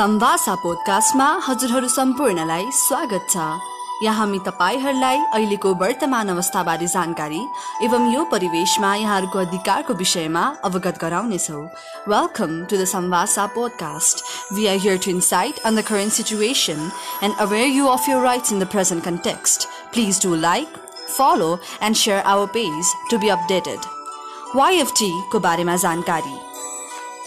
सम्भाषा पोडकास्टमा हजुरहरू सम्पूर्णलाई स्वागत छ। यहाँ हामी तपाईँहरूलाई अहिलेको वर्तमान अवस्थाबारे जानकारी एवं यो परिवेशमा यहाँहरूको अधिकारको विषयमा अवगत गराउनेछौँ। Welcome to the Sambhasha podcast we are here to insight on the current situation and aware you of your rights in the present context please do like follow and share our page to be updated वाइएफटीको बारेमा जानकारी।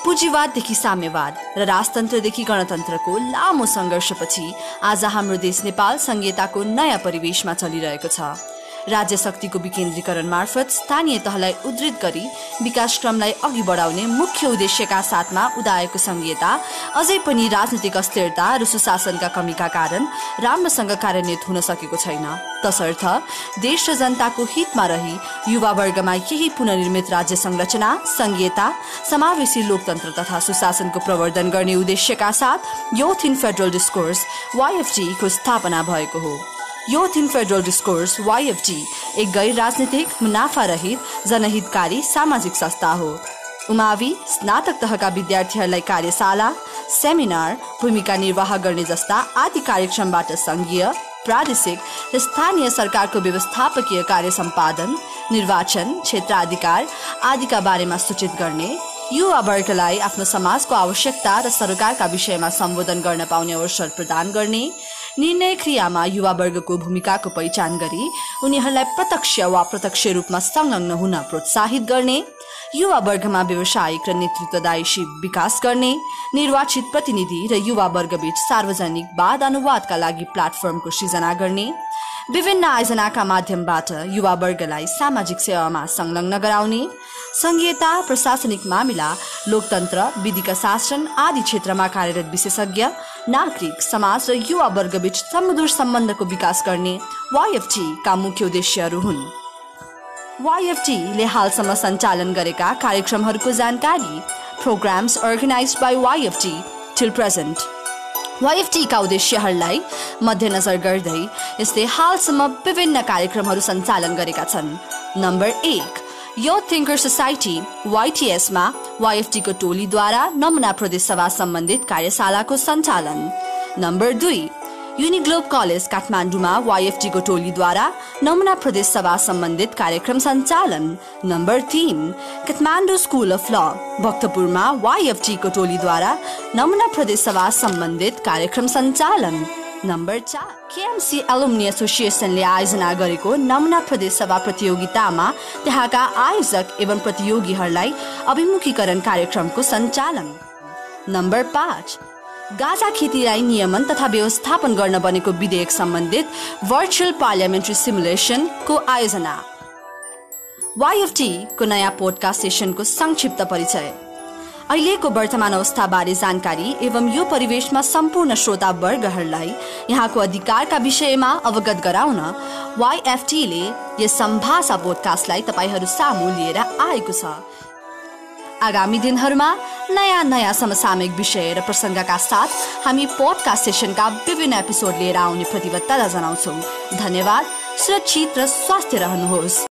पुँजीवाददेखि साम्यवाद र राजतन्त्रदेखि गणतन्त्रको लामो सङ्घर्षपछि आज हाम्रो देश नेपाल संहिताको नयाँ परिवेशमा चलिरहेको छ। राज्य शक्तिको विकेन्द्रीकरण मार्फत स्थानीय तहलाई उद्धृत गरी विकास क्रमलाई अघि बढाउने मुख्य उद्देश्यका साथमा उदाएको संहिता अझै पनि राजनीतिक अस्थिरता र सुशासनका कमीका कारण राम्रोसँग कार्यान्वित हुन सकेको छैन। तसर्थ देश र जनताको हितमा रही युवा वर्गमा केही पुनर्निर्मित राज्य संरचना संहिता समावेशी लोकतन्त्र तथा सुशासनको प्रवर्धन गर्ने उद्देश्यका साथ योथ इन फेडरल डिस्कोर्स वाइएफटीको स्थापना भएको हो। यो थिन फेडरल डिस्कोर्स वाइएफटी एक गैर राजनीतिक मुनाफा रहित जनहितकारी सामाजिक संस्था हो। उमावि स्नातक तहका विद्यार्थीहरूलाई कार्यशाला सेमिनार भूमिका निर्वाह गर्ने जस्ता आदि कार्यक्रमबाट सङ्घीय प्रादेशिक र स्थानीय सरकारको व्यवस्थापकीय कार्य सम्पादन निर्वाचन क्षेत्राधिकार आदिका बारेमा सूचित गर्ने युवा वर्गलाई आफ्नो समाजको आवश्यकता र सरकारका विषयमा सम्बोधन गर्न पाउने अवसर प्रदान गर्ने निर्णय क्रियामा युवा वर्गको भूमिकाको पहिचान गरी उनीहरूलाई प्रत्यक्ष वा प्रत्यक्ष रूपमा संलग्न हुन प्रोत्साहित गर्ने युवा वर्गमा व्यावसायिक र नेतृत्वदायी विकास गर्ने निर्वाचित प्रतिनिधि र युवा वर्गबीच सार्वजनिक वाद अनुवादका लागि प्लेटफर्मको सृजना गर्ने विभिन्न आयोजनाका माध्यमबाट युवा वर्गलाई सामाजिक सेवामा संलग्न गराउने सङ्घीयता प्रशासनिक मामिला लोकतन्त्र विधिका शासन आदि क्षेत्रमा कार्यरत विशेषज्ञ नागरिक समाज र युवा वर्गबीच समृद्ध सम्बन्धको विकास गर्ने वाइएफटीका मुख्य उद्देश्यहरू हुन्। वाइएफटीले हालसम्म सञ्चालन गरेका कार्यक्रमहरूको जानकारी programmes organize by YFT till present वाइएफटीका उद्देश्यहरूलाई मध्यनजर गर्दै यसले हालसम्म विभिन्न कार्यक्रमहरू सञ्चालन गरेका छन्। नम्बर एक यो थिङ्कर सोसाइटी वाइटिएसमा वाइएफटीको टोलीद्वारा नमुना प्रदेश सभा सम्बन्धित कार्यशालाको सञ्चालन। नम्बर दुई युनिग्लोब कलेज काठमाडौँमा वाइएफटीको टोलीद्वारा नमुना प्रदेश सभा सम्बन्धित कार्यक्रम सञ्चालन नम्बर तिन काठमाडौँ स्कुल अफ ल भक्तपुरमा वाइएफटीको टोलीद्वारा नमुना प्रदेश सभा सम्बन्धित कार्यक्रम सञ्चालन नम्बर चार केएमसी एलुम्नी एसोसिएसनले आयोजना गरेको नमुना प्रदेश सभा प्रतियोगितामा त्यहाँका आयोजक एवं प्रतियोगीहरूलाई अभिमुखीकरण कार्यक्रमको सञ्चालन। नम्बर पाँच गाजा खेतीलाई नियमन तथा व्यवस्थापन गर्न बनेको विधेयक सम्बन्धित भर्चुअल पार्लियामेन्ट्री सिमुलेसनको आयोजना। वाइएफटीको नयाँ पोडकास्ट सेसनको संक्षिप्त परिचय। अहिलेको वर्तमान अवस्थाबारे जानकारी एवं यो परिवेशमा सम्पूर्ण श्रोतावर्गहरूलाई यहाँको अधिकारका विषयमा अवगत गराउन वाइएफटीले यस सम्भाषा पोडकास्टलाई तपाईँहरू सामु लिएर आएको छ। आगामी दिनहरूमा नयाँ नयाँ समसामयिक विषय र प्रसङ्गका साथ हामी पोडकास्ट सेसनका विभिन्न एपिसोड लिएर आउने प्रतिबद्धता जनाउँछौँ। धन्यवाद। सुरक्षित र स्वास्थ्य रहनुहोस्।